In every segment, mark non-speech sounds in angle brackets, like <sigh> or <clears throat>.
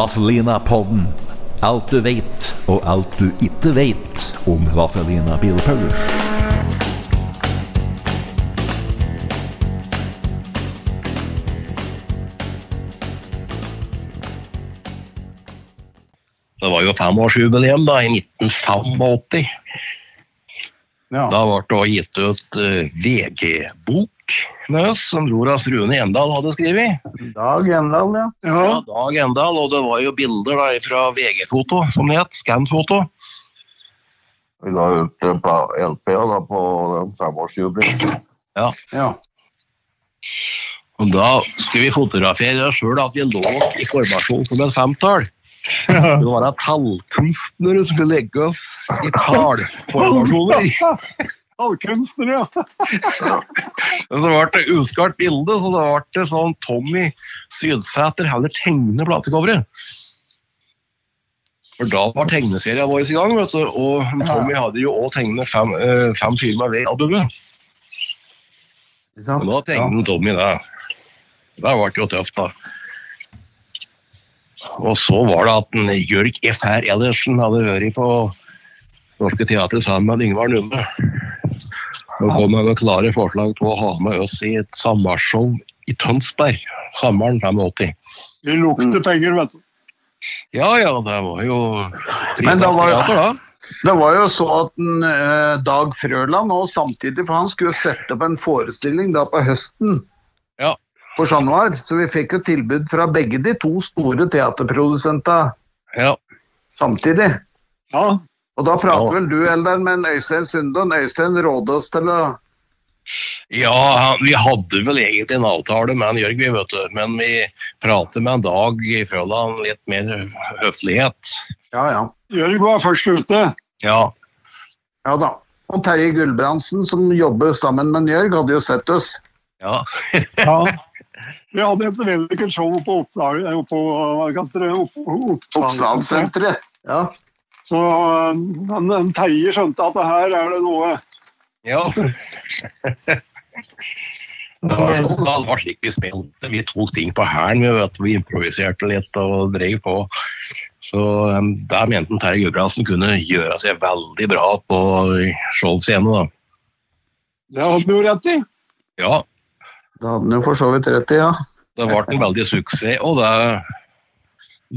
Vazelina-podden. Alt du vet, og alt du ikke vet om Vazelina Bilpaulers. Det var jo femårsjubileum da, i 1985. Ja. Da ble det gitt ut eh, VG-bok oss, som Roras Rune Endal hadde skrevet. Dag Endal, ja. Ja, Dag Endal, og det var jo bilder da fra VG-foto, som det het. Scan-foto. Vi la ut en pa- LP da, på femårsjubileet. ja. Og da skulle vi fotografere oss sjøl at vi lå i formasjon som et femtall. Det var tallkunstnere som skulle legge oss i tallformasjoner. <laughs> Allkunstner, ja. Men <laughs> så ble det uskarpt bilde, så det ble sånn Tommy Sydsæter heller tegne platecoveret. For da var tegneserien vår i gang, vet du, og Tommy hadde jo òg tegnet fem, eh, fem filmer ved albumet. Og da tegnet Tommy det. Det ble jo tøft, da. Og så var det at en Jørg F. R. Ellersen hadde vært på Norske Teatret sammen med Yngvar Nunde. Og kom med noen klare forslag til å ha med oss i et sommershow i Tønsberg sommeren 85. Det lukter penger, vet du. Ja ja, det var jo Men da var- teater, da. Det var jo så at en, eh, Dag Frøland og samtidig, for han skulle sette opp en forestilling da på høsten Ja. for januar, så vi fikk jo tilbud fra begge de to store teaterprodusentene Ja. samtidig. Ja, Og da prater Ja. vel du, Eldar, med en Øystein Sundan. Øystein rådde oss til å Ja, vi hadde vel egentlig en avtale med en Jørg, vi, vet du. Men vi prater med en Dag i Frøland litt mer høflighet. Ja, ja. Jørg var først ute. Ja. Ja da. Og Terje Gulbrandsen, som jobber sammen med Jørg, hadde jo sett oss. Ja. <laughs> Ja. Vi hadde et veldig kult show på Oppdal, eh, opp, opp, opp, opp, Opp- opp, opp, opp, Ja. Så men, men Terje skjønte at det her er det noe ja. <laughs> Det var, sånn, det var slik vi spilte. Vi tok ting på hælen. Vi, vi improviserte litt og drev på. Så um, der mente Terje Gudbrandsen kunne gjøre seg veldig bra på showscenen. da. Det hadde han jo rett i. Ja, Det hadde han jo for så vidt rett i, ja. det ble en veldig suksess. Og det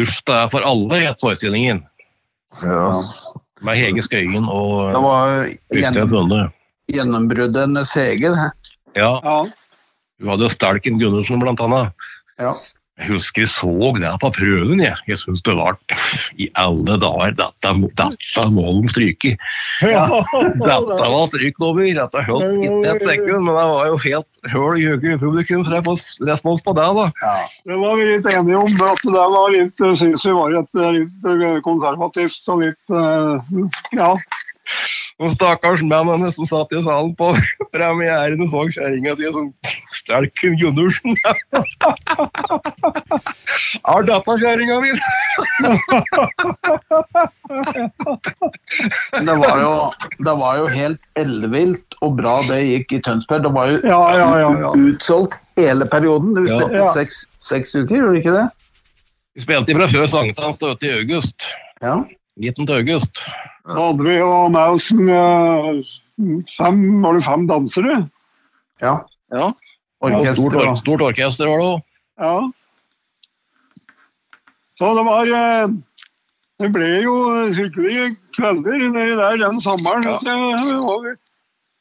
lufta er for alle i forestillingen. Ja. Med Hege Skøyen og Det var gjennom, gjennombruddet hennes Hege. det. Ja, Ja. hun hadde Stelken Gundersen blant annet. Ja. Jeg husker jeg så det på prøven. Jeg, jeg syns det var i alle dager Dette, dette må de stryke. Dette var stryknummer. Dette holdt ikke et sekund, men det var jo helt høl i hodet i publikums respons respons på det. da. Det var vi litt enige om. At det var litt, syns vi var et eh, litt eh, konservativt og litt eh, Ja. Og stakkars mennene som satt i salen på <laughs> premieren og så kjerringa si som Stelken Gundersen. <laughs> Er dette kjerringa mi? Men <laughs> det var jo, det var jo helt ellevilt og bra det gikk i Tønsberg. Det var jo Ja, ja, ja, ja. utsolgt hele perioden. Vi var spilte Ja. seks, seks uker, gjorde vi ikke det? Vi spilte fra før sankthans til ute i august. Ja. Midten til august. Da hadde vi jo med oss en, eh, fem, var det fem dansere. ja. Ja. Orkester Stort, or stort orkester var det òg. Ja. Så det var eh, Det ble jo hyggelige kvelder nedi der den sommeren. Ja. Så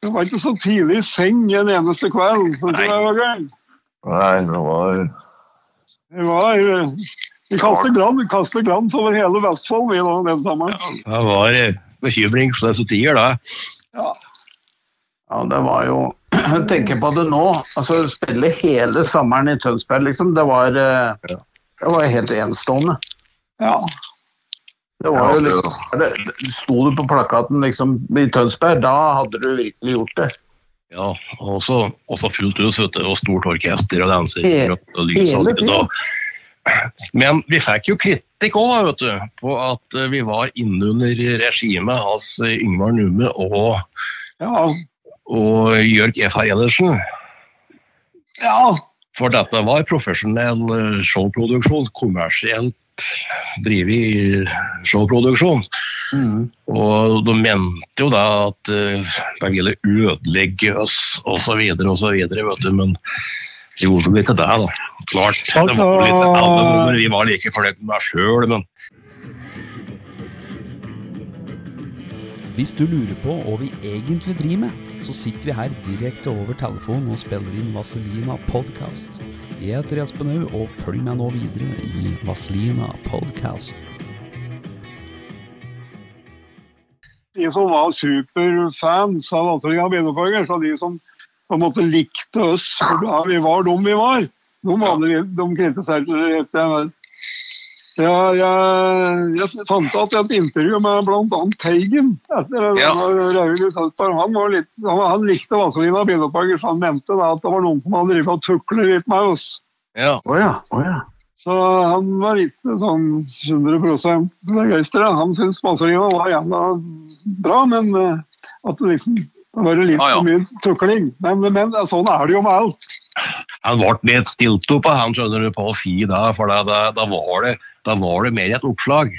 det var- ikke så tidlig i seng en eneste kveld. Så Nei. det var. Nei, det var Det var eh, Vi kastet glans, kastet glans over hele Vestfold vi da, den sommeren. Det var, bekymringsløse tider, det. Ja, det var jo Jeg <clears throat> tenker på det nå. Altså, spille hele sommeren i Tønsberg, liksom. Det var, eh, det var helt enestående. Ja. Det var jo litt... liksom, Sto du på plakaten liksom i Tønsberg, da hadde du virkelig gjort det. Ja, også, også fullt hus, vet du, og stort orkester og danser og, og lys og hele og- Men vi fikk jo kritikk òg, vet du, på at eh, vi var innunder regimet hans eh, Yngvar Numme og, Ja. og Jørg F.R. Edersen. ja. For dette var profesjonell eh, showproduksjon, kommersielt drevet showproduksjon. Og de mente jo da at de ville ødelegge oss osv. osv. Men det gjorde vel ikke det, da. Klart. Det var litt alle nummer vi var like fornøyd med sjøl, men Hvis du lurer på hva vi egentlig driver med, så sitter vi her direkte over telefonen og spiller inn Vaselina podkast. Jeg heter Espen Haug, og følg meg nå videre i Vaselina podkast. De som var superfans av Vazelina Bilopphøggers, og de som på en måte likte oss for da vi var de vi var, de, vanlige, de kritiserte det. Ja, jeg, jeg fant at et intervju med bl.a. Teigen etter Ja. i Han, var litt, han, han likte Vazelina Bilopphøggers, han mente da at det var noen som hadde drevet og tuklet litt med oss. ja. Oh, ja. Oh, ja. Så han var ikke sånn 100 begeistra. Han syntes Vazelina var jævla bra, men eh, at det liksom det var litt ah, ja. for mye tukling. Men, men sånn er det jo med alt. Han ble litt stilt opp han, skjønner du, på å si det, for da, da, da, var, det, da var det mer et oppslag.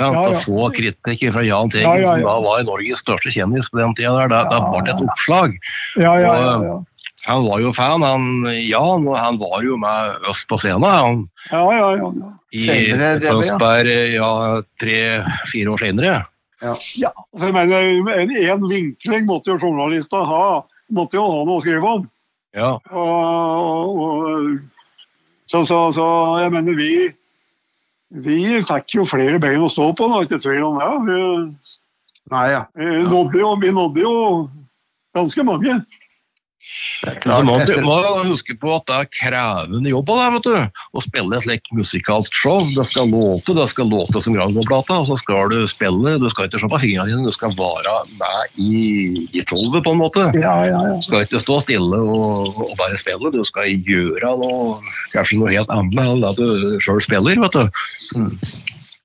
Ja, ja. Å få kritikk fra Jahn Teigen, Ja, ja, ja. som da var Norges største kjendis på den tida, der, da, da ble det et oppslag. Ja, ja, ja. ja. Han var jo fan, han Jan, og han var jo med oss på scenen han, ja, ja, ja, i. Tønsberg ja, tre-fire år senere. Ja. Så jeg mener, en, en vinkling måtte jo journalister ha. Måtte jo ha noe å skrive om. Ja. Og, og, så, så, så jeg mener, vi vi fikk jo flere bein å stå på, det er ikke tvil om det. Vi, Nei, ja. vi, nådde jo, vi nådde jo ganske mange. Det er Så må du må huske på at det er krevende jobb av deg, vet du. Å spille et slikt musikalsk show. Det skal låte, det skal låte som Grango-plata, og så skal du spille. Du skal ikke se på fingrene dine, du skal være med i, i på en måte. Ja, ja, ja. Du skal ikke stå stille og, og bare spille, du skal gjøre noe, kanskje noe helt annet enn det du sjøl spiller, vet du.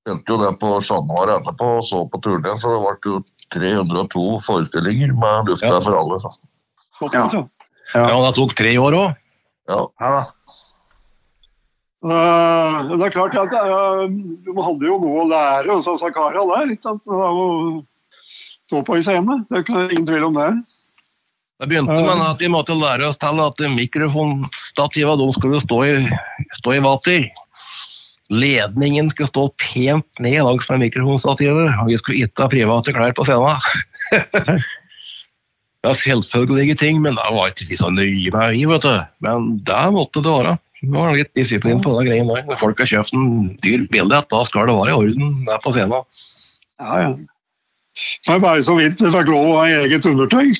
Spilte jo det på Chat etterpå og så på turné, så det ble jo 302 forestillinger med Luft Ja. er for alle. Så. Såpass, ja. Ja, Det tok tre år òg. Ja. Ja, da. Uh, det er klart at uh, de hadde jo noe å lære hos Sakara der. ikke sant? Det var jo stå på i scenen. Det er ingen tvil om det. Det begynte med at vi måtte lære oss til at mikrofonstativa de skulle stå i, stå i vater. Ledningen skulle stå pent ned langs med mikrofonstativet, og vi skulle ikke ha private klær på scenen. <laughs> Det er selvfølgelige ting, men det var ikke så nøye med, vi, vet du. Men det måtte det være. Det var litt disiplin på den greien der. Når folk har kjøpt en dyr billett, da skal det være i orden der på scenen. Ja, ja. Det er bare så vidt vi fikk lov å ha eget undertøy.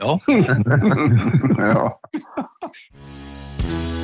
Ja. <laughs> Ja. <laughs>